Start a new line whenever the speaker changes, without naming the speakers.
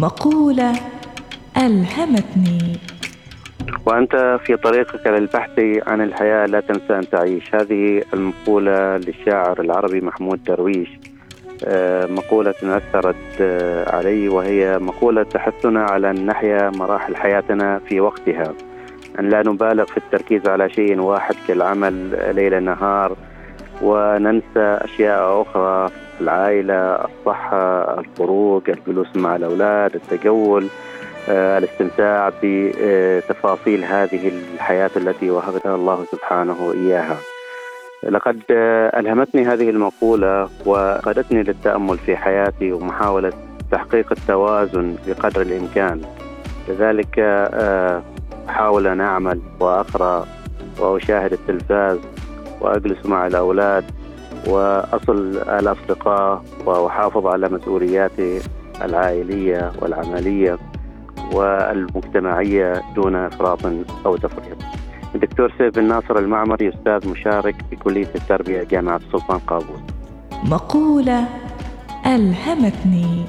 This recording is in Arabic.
مقولة ألهمتني.
وأنت في طريقك للبحث عن الحياة لا تنسى أن تعيش. هذه المقولة للشاعر العربي محمود درويش. آه، مقولة أثرت آه، علي وهي مقولة تحثنا على أن نحيا مراحل حياتنا في وقتها. أن لا نبالغ في التركيز على شيء واحد كالعمل ليل نهار وننسى أشياء أخرى. العائلة الصحة الخروج الجلوس مع الأولاد التجول آه، الاستمتاع بتفاصيل هذه الحياة التي وهبها الله سبحانه إياها. لقد ألهمتني هذه المقولة وقادتني للتأمل في حياتي ومحاولة تحقيق التوازن بقدر الإمكان. لذلك آه، أحاول أن أعمل وأقرأ وأشاهد التلفاز وأجلس مع الأولاد وأصل الأصدقاء وأحافظ على مسؤولياتي العائلية والعملية والمجتمعية دون إفراط أو تفريط. الدكتور سيف بن ناصر المعمري أستاذ مشارك في كلية التربية جامعة السلطان قابوس.
مقولة ألهمتني.